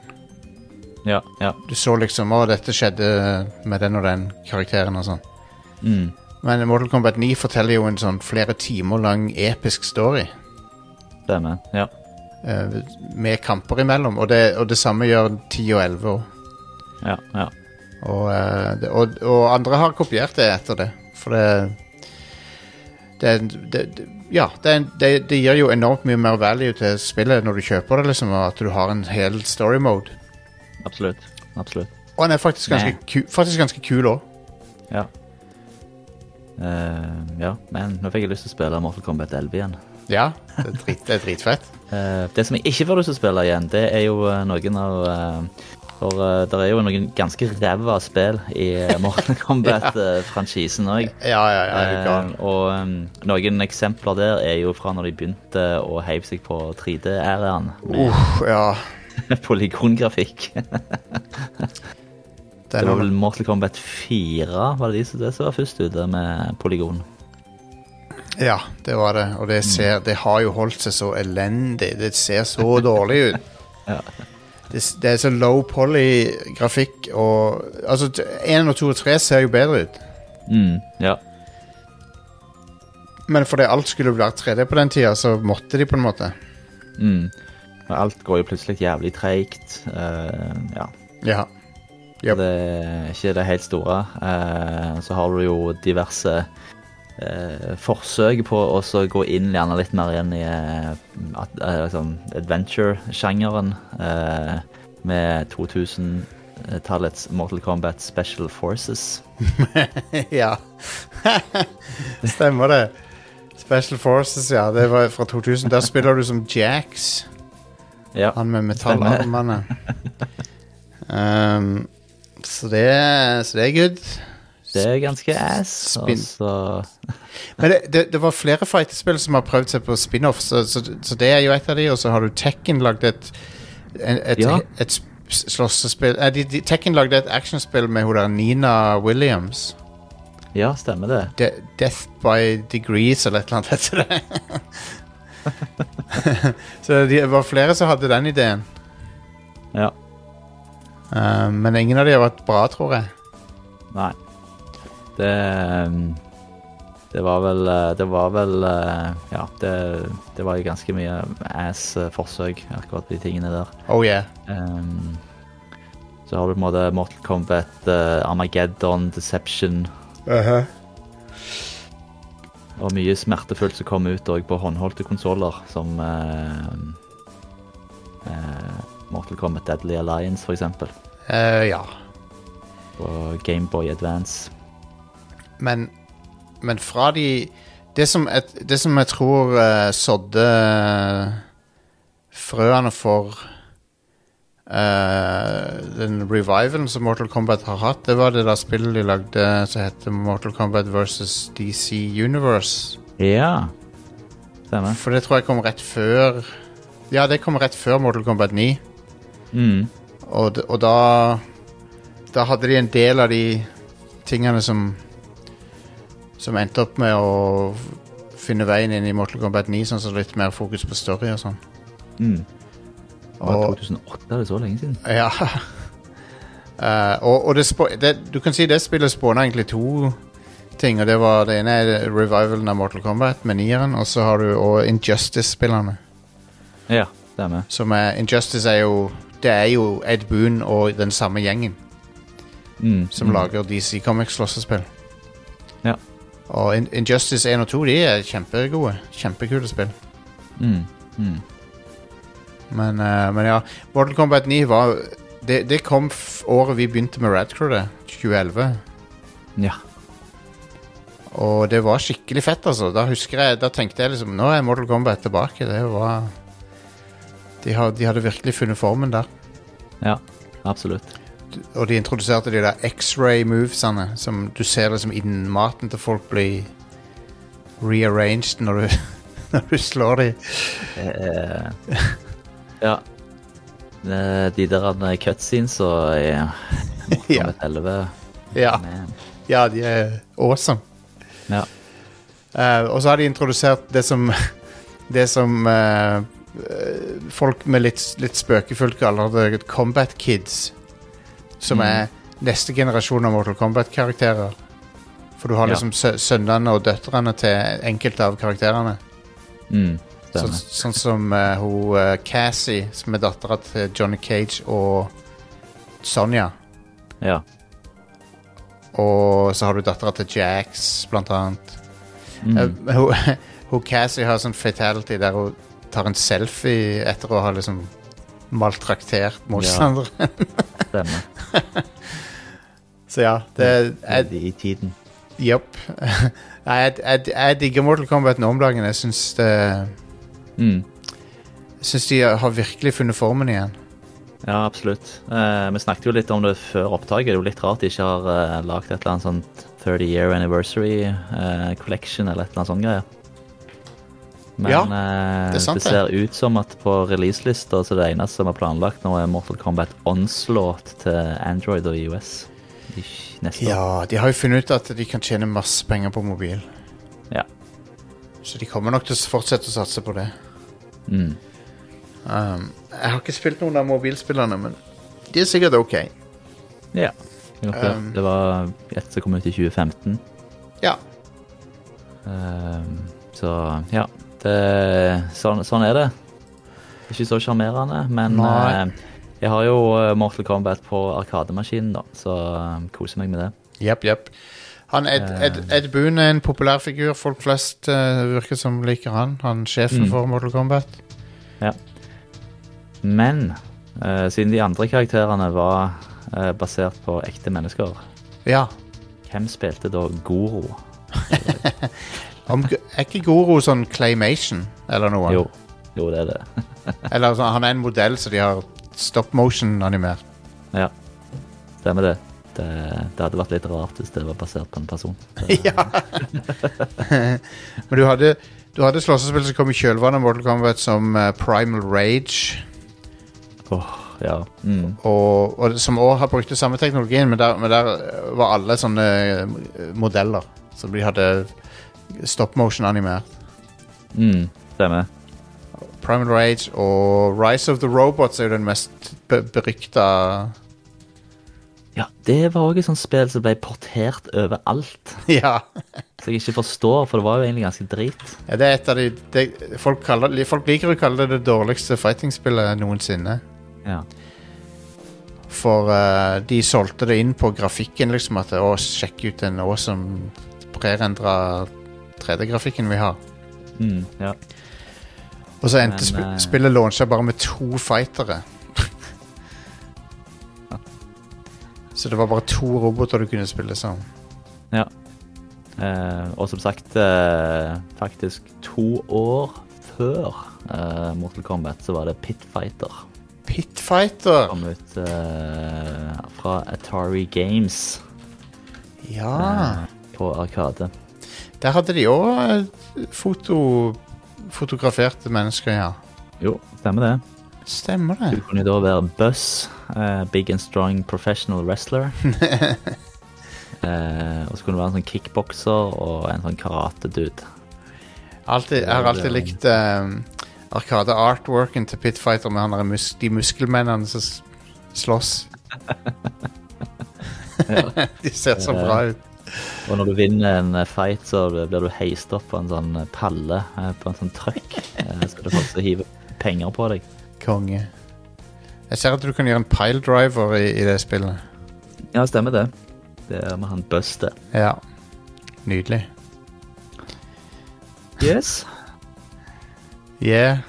Speaker 2: Ja, ja.
Speaker 3: Du så liksom Å, dette skjedde med den og den karakteren og sånn.
Speaker 2: Mm.
Speaker 3: Men Mortal Kombat 9 forteller jo en sånn flere timer lang episk story.
Speaker 2: Stemmer. Ja.
Speaker 3: eh, med kamper imellom. Og det, og det samme gjør 10 og 11 òg.
Speaker 2: Ja, ja.
Speaker 3: Og, eh, det- og, og andre har kopiert det etter det. For det det, det, Ja, det, det, det gir jo enormt mye mer value til spillet når du kjøper det, liksom, og at du har en hel story mode.
Speaker 2: Absolutt. Absolutt.
Speaker 3: Og den er faktisk ganske, ku, faktisk ganske kul òg.
Speaker 2: Ja. Uh, ja, men nå fikk jeg lyst til å spille Mortal Kombat 11 igjen.
Speaker 3: Ja, det er, drit, det er dritfett.
Speaker 2: Uh, det som jeg ikke får lyst til å spille igjen, det er jo noen av For uh, det er jo noen ganske ræva spill i eh, [LAUGHS] Mortal Kombat-franchisen òg.
Speaker 3: Ja, ja, ja, uh,
Speaker 2: og um, noen eksempler der er jo fra når de begynte å heive seg på 3D-æraen med
Speaker 3: ja. [LAUGHS]
Speaker 2: polygongrafikk. [LAUGHS]
Speaker 3: Det
Speaker 2: Det var vel Mortal Kombat 4 var det de som det som var først ute med polygon.
Speaker 3: ja, det var det. Og det, ser, det har jo holdt seg så elendig. Det ser så dårlig ut.
Speaker 2: Ja.
Speaker 3: Det, det er så low poly-grafikk og Altså, 1 og 2 og 3 ser jo bedre ut.
Speaker 2: Mm, ja.
Speaker 3: Men fordi alt skulle vært 3D på den tida, så måtte de på en måte.
Speaker 2: Mm. Og Alt går jo plutselig jævlig treigt. Uh, ja.
Speaker 3: Ja. Yep.
Speaker 2: Det er ikke det helt store. Uh, så har du jo diverse eh, forsøk på å så gå inn gjerne litt mer inn i eh, at, eh, liksom adventure-sjangeren. Eh, med 2000-tallets Mortal Kombat Special Forces. [LAUGHS]
Speaker 3: ja. [LAUGHS] Stemmer det. Special Forces, ja. Det var fra 2000. Der spiller du som Jax.
Speaker 2: Ja.
Speaker 3: Han med metallarmene. um, så, det, så det er good.
Speaker 2: Det er ganske ass.
Speaker 3: Spin-
Speaker 2: så [LAUGHS]
Speaker 3: Men det, det, det var flere fighterspill som har prøvd seg på spin-off, så, så, så det er jo et av de. Og så har du Tekken lagd et, et, et,
Speaker 2: Ja.
Speaker 3: et slåssespill eh, de, de, Tekken lagde et actionspill med hun der Nina Williams.
Speaker 2: Ja, stemmer det.
Speaker 3: De, Death by Degrees eller et eller annet heter det. [LAUGHS] så det var flere som hadde den ideen.
Speaker 2: Ja.
Speaker 3: Uh, men ingen av de har vært bra, tror jeg.
Speaker 2: Nei. Det um, Det var vel eh, Det var vel eh, Ja, det, det var ganske mye ass-forsøk, akkurat de tingene der.
Speaker 3: Oh yeah.
Speaker 2: Um, så har du på en måte Mortal Kombat, uh, Armageddon, Deception og mye smertefullt som kom ut òg på håndholdte konsoller, som uh, uh, Mortal Kombat Deadly Alliance, for eksempel.
Speaker 3: Eh, ja.
Speaker 2: Og Gameboy Advance.
Speaker 3: Men, men fra de Det som, et, det som jeg tror uh, sådde frøene for uh, den revivalen som Mortal Kombat har hatt, det var det der spillet de lagde som heter Mortal Kombat versus DC Universe.
Speaker 2: Ja. Stemmer.
Speaker 3: For det tror jeg kom rett før Ja, det kom rett før Mortal Kombat 9.
Speaker 2: Mm.
Speaker 3: Og, og da Da hadde de en del av de tingene som Som endte opp med å finne veien inn i Mortal Kombat 9, sånn som litt mer fokus på story og sånn.
Speaker 2: Mm. Det
Speaker 3: Og-
Speaker 2: 2008, er det så lenge siden?
Speaker 3: Ja. Uh, [LAUGHS] og og det, det, du kan si det spillet spåna egentlig to ting. Og det var det ene er revivalen av Mortal Kombat med nieren, og så har du og Injustice-spillerne.
Speaker 2: Ja, stemmer.
Speaker 3: Som er Injustice er jo Det er jo Ed Boon og den samme gjengen
Speaker 2: Mm.
Speaker 3: som
Speaker 2: mm.
Speaker 3: lager DC Comics slåssespill.
Speaker 2: Ja.
Speaker 3: Og In Injustice 1 og 2 de er kjempegode. Kjempekule spill.
Speaker 2: Mm. Mm.
Speaker 3: Men, uh, men ja, Mortal Kombat 9 var Det, det kom året vi begynte med Radcrew, det. 2011.
Speaker 2: Ja.
Speaker 3: Og det var skikkelig fett, altså. Da husker jeg, da tenkte jeg liksom Nå er Mortal Kombat tilbake. Det var De, har, de hadde virkelig funnet formen der.
Speaker 2: ja, absolutt.
Speaker 3: Og de introduserte de der X-ray movesene som du ser liksom innmaten til folk blir rearranged når du, [LAUGHS] når du slår dem.
Speaker 2: Uh, ja. Eh, De der eh, cutscenes og ja.
Speaker 3: Ja.
Speaker 2: Kommet 11.
Speaker 3: Ja. Ja, de er awesome.
Speaker 2: Ja.
Speaker 3: Uh, og så har de introdusert det som [LAUGHS] Det som eh, folk med litt, litt spøkefullt kaller det Combat Kids. Som
Speaker 2: Mm.
Speaker 3: er neste generasjon av Mortal Kombat-karakterer. For du har liksom sø sønnene og døtrene til enkelte av karakterene.
Speaker 2: Mm, sånn,
Speaker 3: sånn som uh, hun uh, Cassie, som er dattera til Johnny Cage og Sonja.
Speaker 2: Ja.
Speaker 3: Og så har du dattera til Jax, blant annet.
Speaker 2: Mm.
Speaker 3: Uh, hun, [LAUGHS] hun Cassie har sånn fatality der hun tar en selfie etter å ha liksom maltraktert motstandere.
Speaker 2: Stemmer. [LAUGHS]
Speaker 3: Så ja, det er
Speaker 2: I, tiden.
Speaker 3: Jepp. [LAUGHS] Jeg, jeg, jeg digger Mortal Kombat nå om dagen. Jeg syns det
Speaker 2: Mm.
Speaker 3: Jeg syns de har virkelig funnet formen igjen.
Speaker 2: Ja, absolutt. Eh, vi snakket jo litt om det før opptaket. Det er jo litt rart de ikke har eh, lagd et eller annet sånt 30 year anniversary eh, collection eller et eller annet sånt greier. Men
Speaker 3: Ja,
Speaker 2: eh,
Speaker 3: det er sant,
Speaker 2: det ser ut som at på releaselista så det eneste som er planlagt nå, er Mortal Kombat Onslaught til Android og i neste år.
Speaker 3: Ja, de har jo funnet ut at de kan tjene masse penger på mobil.
Speaker 2: Ja.
Speaker 3: Så de kommer nok til å fortsette å satse på det.
Speaker 2: Mm.
Speaker 3: Um, jeg har ikke spilt noen av mobilspillerne, men de er sikkert ok.
Speaker 2: ja. Det, var,
Speaker 3: Um,
Speaker 2: det var et som kom ut i 2015.
Speaker 3: Ja.
Speaker 2: Um, så ja, sånn, sånn er det. Ikke så sjarmerende, men eh, jeg har jo eh, Mortal Kombat på Arkademaskinen, da, så eh, koser meg med det.
Speaker 3: Jepp, jepp. Han Ed, Ed, Ed Boon er en populær figur. Folk flest uh, virker som liker han. Han er sjefen
Speaker 2: Mm.
Speaker 3: for Mortal Kombat. Ja.
Speaker 2: Men uh, siden de andre karakterene var uh, basert på ekte mennesker,
Speaker 3: Ja.
Speaker 2: hvem spilte da Goro? [LAUGHS]
Speaker 3: Om, er ikke Goro sånn claymation eller noe?
Speaker 2: Jo, jo, det er det. [LAUGHS]
Speaker 3: Eller så, han er en modell, så de har stop motion-animert.
Speaker 2: Ja, stemmer det. det. Det hadde vært litt rart hvis det var basert på en person. [LAUGHS]
Speaker 3: ja. [LAUGHS] Men du hadde, du hadde slåssespill som kom i kjølvannet av Mortal Kombat som eh, Primal Rage,
Speaker 2: Åh, ja. Mm.
Speaker 3: og, og som òg har brukt den samme teknologien, men der, men der var alle sånne eh, modeller som de hadde stop motion-animert.
Speaker 2: Mm, stemmer.
Speaker 3: Primal Rage og Rise of the Robots er jo den mest be berykta
Speaker 2: Ja, det var òg et sånt spill som ble portert overalt. [LAUGHS]
Speaker 3: Ja.
Speaker 2: Så jeg ikke forstår, for det var jo egentlig ganske drit.
Speaker 3: ja. Det er et av de de folk, kaller, folk liker å kalle det det dårligste fighting-spillet noensinne.
Speaker 2: Ja.
Speaker 3: For uh, de solgte det inn på grafikken, liksom. At å, sjekk ut en awesome prerendra 3D-grafikken vi har.
Speaker 2: Mm, ja.
Speaker 3: Og så endte sp
Speaker 2: eh,
Speaker 3: spillet launcha bare med to fightere. så det var bare to roboter du kunne spille som.
Speaker 2: ja. Eh, og som sagt, eh, faktisk to år før eh, Mortal Kombat så var det Pit Fighter.
Speaker 3: Pitfighter!
Speaker 2: Kom ut eh, fra Atari Games
Speaker 3: Ja.
Speaker 2: på Arkade.
Speaker 3: Der hadde de òg foto, fotograferte mennesker, ja.
Speaker 2: Jo, stemmer det.
Speaker 3: Stemmer det.
Speaker 2: Du kunne da være Buzz, uh, big and strong professional wrestler. uh, [LAUGHS] og så kunne du være en sånn kickbokser og en sånn karate-dude.
Speaker 3: Jeg har alltid likt uh, Arkade-artworken til Pitfighter med han mus de muskelmennene som slåss. [LAUGHS] [LAUGHS] de ser så bra ut.
Speaker 2: Og når du vinner en eh, fight, så blir du heist opp på en sånn eh, palle eh, på en sånn trøkk. Så er folk som penger på deg.
Speaker 3: Konge. Jeg ser at du kan gjøre en piledriver i, i det spillet.
Speaker 2: Ja, stemmer det. Det er med han Buster.
Speaker 3: Ja. Nydelig.
Speaker 2: Yes.
Speaker 3: Yeah.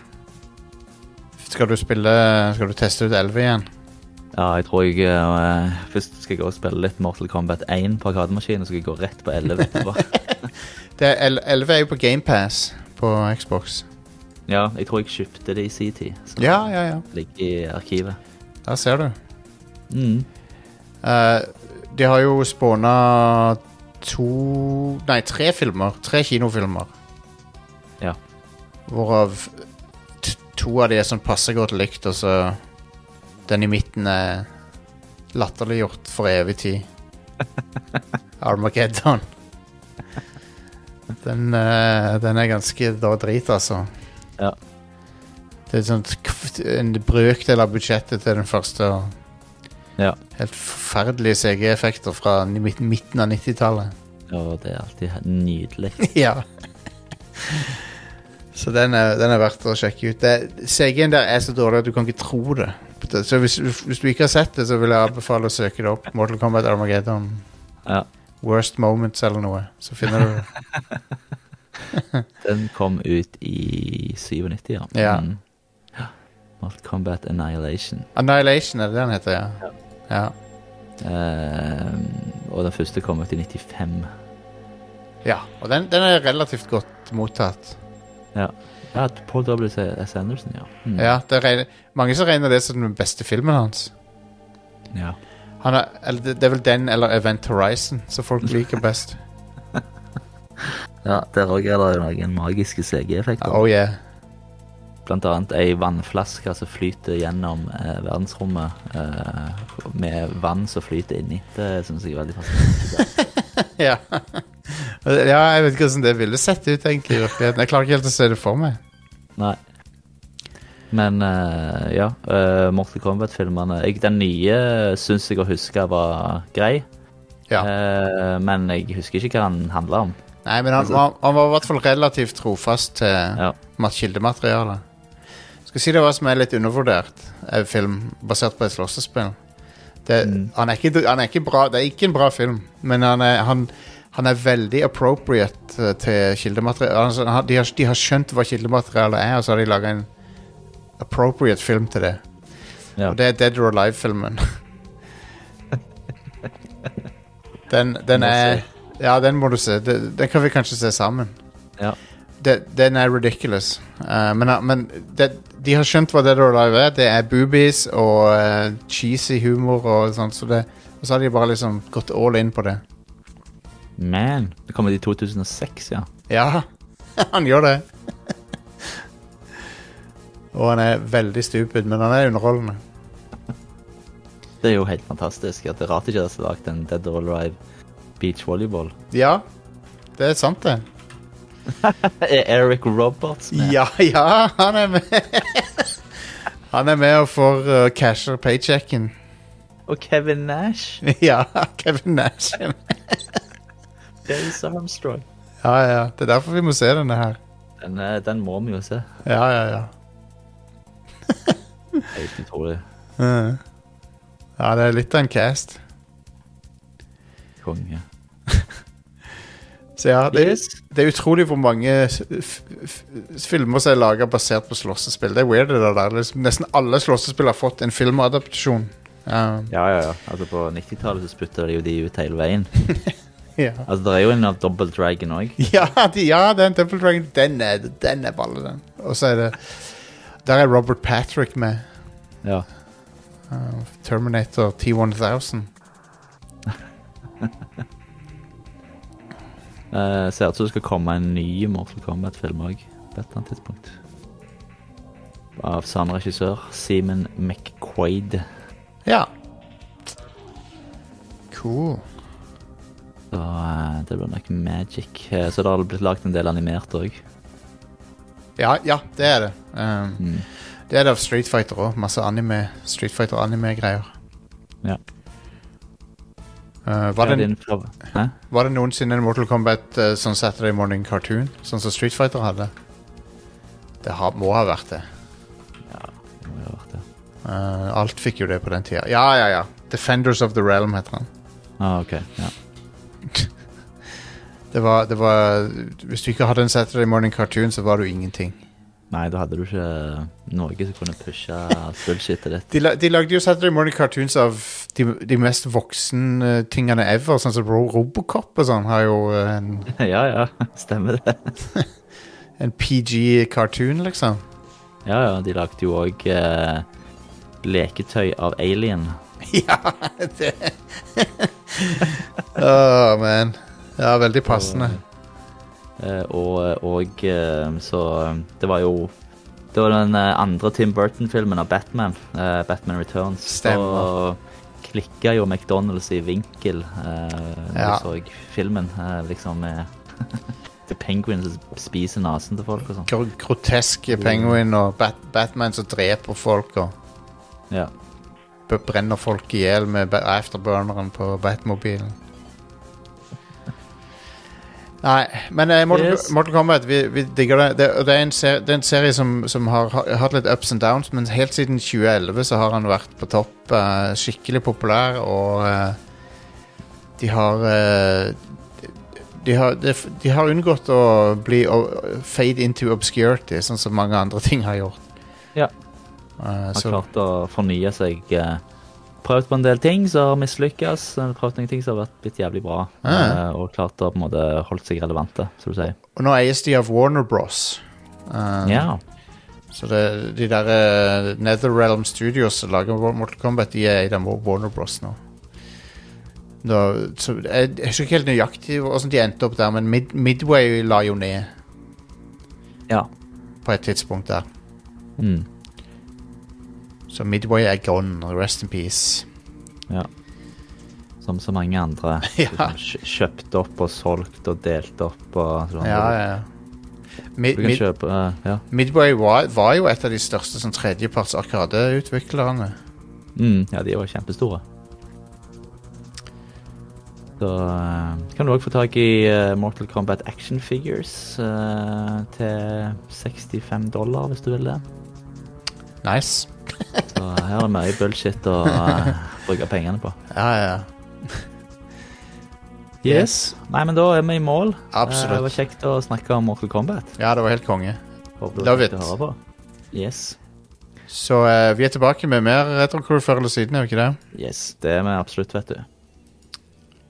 Speaker 3: Skal du spille Skal du teste ut 11 igjen?
Speaker 2: Ja, jeg tror jeg uh, Først skal jeg gå og spille litt Mortal Kombat 1 på Arkademaskinen, så skal jeg gå rett på 11 etterpå. [LAUGHS]
Speaker 3: Det er, 11 er jo på GamePass på Xbox.
Speaker 2: ja, jeg tror jeg kjøpte det i sin tid. Så
Speaker 3: Ja, ja, ja.
Speaker 2: det ligger i arkivet.
Speaker 3: Der ser du.
Speaker 2: Mm.
Speaker 3: Uh, de har jo spåna to Nei, tre filmer. Tre kinofilmer.
Speaker 2: Ja.
Speaker 3: Hvorav to av de er sånn passe godt likt, og så den i midten er latterliggjort for evig tid. [LAUGHS] Armageddon. Den, uh, den er ganske da drit, altså.
Speaker 2: Ja.
Speaker 3: Det er kv- en brøkdel av budsjettet til den første.
Speaker 2: Ja.
Speaker 3: Helt forferdelige CG-effekter fra midten av 90-tallet.
Speaker 2: Ja, det er alltid nydelig. [LAUGHS]
Speaker 3: ja. Så den er, den er verdt å sjekke ut. CG-en der er så dårlig at du kan ikke tro det. Så hvis, hvis du ikke har sett det, så vil jeg anbefale å søke det opp. Mortal Kombat Armageddon.
Speaker 2: Ja.
Speaker 3: Worst Moments eller noe. Så finner du det. [LAUGHS]
Speaker 2: Den kom ut i 97, ja.
Speaker 3: Ja.
Speaker 2: Mm. Mortal Kombat Annihilation.
Speaker 3: Annihilation, er det den heter? Ja. ja.
Speaker 2: Uh, og den første kom ut i 95.
Speaker 3: ja. Og den, den er relativt godt mottatt.
Speaker 2: Ja, ja Paul W.S. Anderson, ja. Mm.
Speaker 3: Ja, det regner, mange som regner det som den beste filmen hans.
Speaker 2: ja.
Speaker 3: Han er, eller det, det er vel den eller Event Horizon som folk liker best. [LAUGHS]
Speaker 2: Ja, Der òg er det noen magiske CG-effekter.
Speaker 3: Oh yeah.
Speaker 2: Blant annet ei vannflaske som flyter gjennom eh, verdensrommet eh, med vann som flyter inni. Det syns jeg er veldig fascinerende. [LAUGHS]
Speaker 3: ja. ja, jeg vet ikke hvordan det ville sett ut egentlig i virkeligheten. Jeg klarer ikke helt å se det for meg.
Speaker 2: Nei. Men eh, ja, uh, Mortal Kombat-filmene Den nye syns jeg å huske var grei,
Speaker 3: Ja.
Speaker 2: Eh, men jeg husker ikke hva den handla om.
Speaker 3: Nei, men han, han, han var i hvert fall relativt trofast til
Speaker 2: Ja.
Speaker 3: mat- kildematerialet. Skal si det hva som er litt undervurdert er film basert på et slåssespill. Det,
Speaker 2: Mm.
Speaker 3: han, er ikke, han er ikke bra Det er ikke en bra film, men han er, han, han er veldig appropriate eh, til kildemateriale. Altså, han- de, har, de har skjønt hva kildematerialet er, og så har de laga en appropriate film til det.
Speaker 2: Ja.
Speaker 3: Og det er Dead or Alive-filmen. [LAUGHS] den, den
Speaker 2: Må
Speaker 3: er
Speaker 2: se.
Speaker 3: Ja, den må du se. Den, den kan vi kanskje se sammen.
Speaker 2: Ja.
Speaker 3: Det, den er ridiculous. Eh, men men det, de har skjønt hva Dead or Alive er. Det er boobies og eh, cheesy humor og sånt. Så det, og så har de bare liksom gått all in på det.
Speaker 2: Man, det kom ut i 2006, ja.
Speaker 3: Ja, [LAUGHS] han gjør det. og han er veldig stupid, men han er underholdende.
Speaker 2: Det er jo helt fantastisk. at Det er rart ikke er lagd en Dead or Alive beach volleyball.
Speaker 3: Ja, det er sant, det. [LAUGHS]
Speaker 2: Er Eric Roberts med?
Speaker 3: Ja, ja, han er med. [LAUGHS] han er med og får uh, casher paychecken.
Speaker 2: Og Kevin Nash?
Speaker 3: ja, Kevin Nash. er med.
Speaker 2: Dales Armstrong?
Speaker 3: ja, ja. Det er derfor vi må se denne her.
Speaker 2: Den, eh, den må vi jo se.
Speaker 3: Ja, ja, ja. [LAUGHS]
Speaker 2: Helt utrolig.
Speaker 3: Uh. Ja, det er litt av en cast.
Speaker 2: Konge. [LAUGHS]
Speaker 3: Så ja, det,
Speaker 2: Yes.
Speaker 3: det er utrolig hvor mange s- f f filmer som er laga basert på slåssespill. Det er weird, det der. Er liksom- Nesten alle slåssespill har fått en filmadaptasjon. Ja,
Speaker 2: Ja, ja, ja. Altså På 90-tallet så spytta de jo de ut hele veien. [LAUGHS]
Speaker 3: ja.
Speaker 2: Altså Det er jo en av Double Dragon òg. [LAUGHS]
Speaker 3: ja, de, ja den Double Dragon, den er, den er balle, den. Og så er det Der er Robert Patrick med.
Speaker 2: Ja.
Speaker 3: Uh, Terminator T1000.
Speaker 2: uh, [LAUGHS] ser ut som det skal komme en ny Mortal Kombat-film òg på et eller annet tidspunkt. Av samme regissør, Seaman McQuaid.
Speaker 3: Ja. Cool.
Speaker 2: Så eh, det blir nok magic. Eh, så det har blitt lagd en del animert òg.
Speaker 3: Ja, ja, det er det. Um,
Speaker 2: Mm.
Speaker 3: det er det av Street Fighter òg. Masse anime, Street Fighter-anime-greier.
Speaker 2: Ja.
Speaker 3: Uh, var, det, var det noensinne en Mortal Kombat uh, sånn Saturday Morning Cartoon? Sånn som Street Fighter hadde? Det har, må ha vært det.
Speaker 2: Ja, Det må ha vært det.
Speaker 3: Uh, alt fikk jo det på den tida. Ja, ja, ja. Defenders of the Realm heter han.
Speaker 2: Ah, ok. Ja. [LAUGHS]
Speaker 3: Det var, det var Hvis du ikke hadde en Saturday Morning Cartoon, så var du ingenting.
Speaker 2: Nei, da hadde du ikke noe som kunne pushe [LAUGHS] bullshitet ditt.
Speaker 3: De, la, de lagde jo Saturday Morning Cartoons av de, de mest voksen tingene ever. Sånn som Ro Robocop og sånn har jo uh, en, [LAUGHS]
Speaker 2: ja, ja. Stemmer det.
Speaker 3: en PG-cartoon, liksom.
Speaker 2: Ja, ja. De lagde jo òg eh, leketøy av Alien.
Speaker 3: ja, det Åh, [LAUGHS] man. Ja, veldig passende.
Speaker 2: Eh, og og eh, så eh, Det var jo Det var den andre Tim Burton-filmen av Batman. Batman Returns.
Speaker 3: Stemmer.
Speaker 2: Og klikka jo McDonald's i vinkel når
Speaker 3: Ja.
Speaker 2: så filmen. liksom [LAUGHS] The Penguin som spiser nesen til folk og sånn.
Speaker 3: Gro groteske penguin og Bat Batman som dreper folk og
Speaker 2: Ja.
Speaker 3: Brenner folk i hjel med afterburneren på Batmobilen. Nei, men eh, Mortal,
Speaker 2: Yes.
Speaker 3: Mortal Kombat, vi, vi digger det. Det, det, er en serie, det er en serie som, som har ha- hatt litt ups and downs, men helt siden 2011 så har han vært på topp. eh, skikkelig populær, og eh, de har eh, de har, de, de har unngått å bli å, fade into obscurity, sånn som mange andre [LAUGHS] ting har gjort.
Speaker 2: Ja.
Speaker 3: Eh,
Speaker 2: Har
Speaker 3: så,
Speaker 2: klart å fornye seg. eh, Prøvd på en del ting som har mislykkes. Prøvd noen ting som har vært blitt jævlig bra.
Speaker 3: Ah.
Speaker 2: eh, Og klart å på en måte holdt seg relevante, som du sier.
Speaker 3: og nå eies de av Warner Bros. Eh,
Speaker 2: Ja.
Speaker 3: Så det, de der uh, Netherrealm Studios som lager Mortal Kombat, de er eid av Warner Bros. nå. Da, så jeg, jeg er ikke helt nøyaktig hvordan de endte opp der, men Mid Midway la jo ned
Speaker 2: ja.
Speaker 3: på et tidspunkt der.
Speaker 2: Mm.
Speaker 3: Så Midway er gone. Rest in peace.
Speaker 2: ja. Som så mange andre. [LAUGHS]
Speaker 3: Ja.
Speaker 2: Liksom Kjøpt opp og solgt og delt opp og sånn.
Speaker 3: Ja, ja. Mid, mid,
Speaker 2: kjøpe uh, Ja.
Speaker 3: Midway var, var jo et av de største sånn, tredjeparts arkadeutviklerne.
Speaker 2: Mm, ja, de var kjempestore. Så uh, kan du òg få tak i uh, Mortal Kombat action figures til 65 dollar, hvis du vil det.
Speaker 3: Nice.
Speaker 2: Så her er det mye bullshit å eh, bruke pengene på.
Speaker 3: Ja, ja.
Speaker 2: Yes. Nei, men da er vi i mål.
Speaker 3: Absolutt.
Speaker 2: Eh, Det var kjekt å snakke om Mortal Kombat.
Speaker 3: Ja, det var helt konge.
Speaker 2: Håper
Speaker 3: Love it.
Speaker 2: høre på. Yes.
Speaker 3: Så uh, vi er tilbake med mer Retrocrew før eller siden, er vi ikke det?
Speaker 2: Yes, det er vi absolutt, vet du.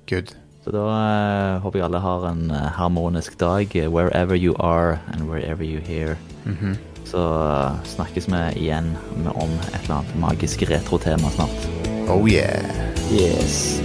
Speaker 3: Good.
Speaker 2: Så da uh, håper jeg alle har en harmonisk dag wherever you are and wherever you hear.
Speaker 3: Mhm.
Speaker 2: Så eh, snakkes vi igjen om et eller annet magisk retrotema snart.
Speaker 3: Oh yeah.
Speaker 2: Yes.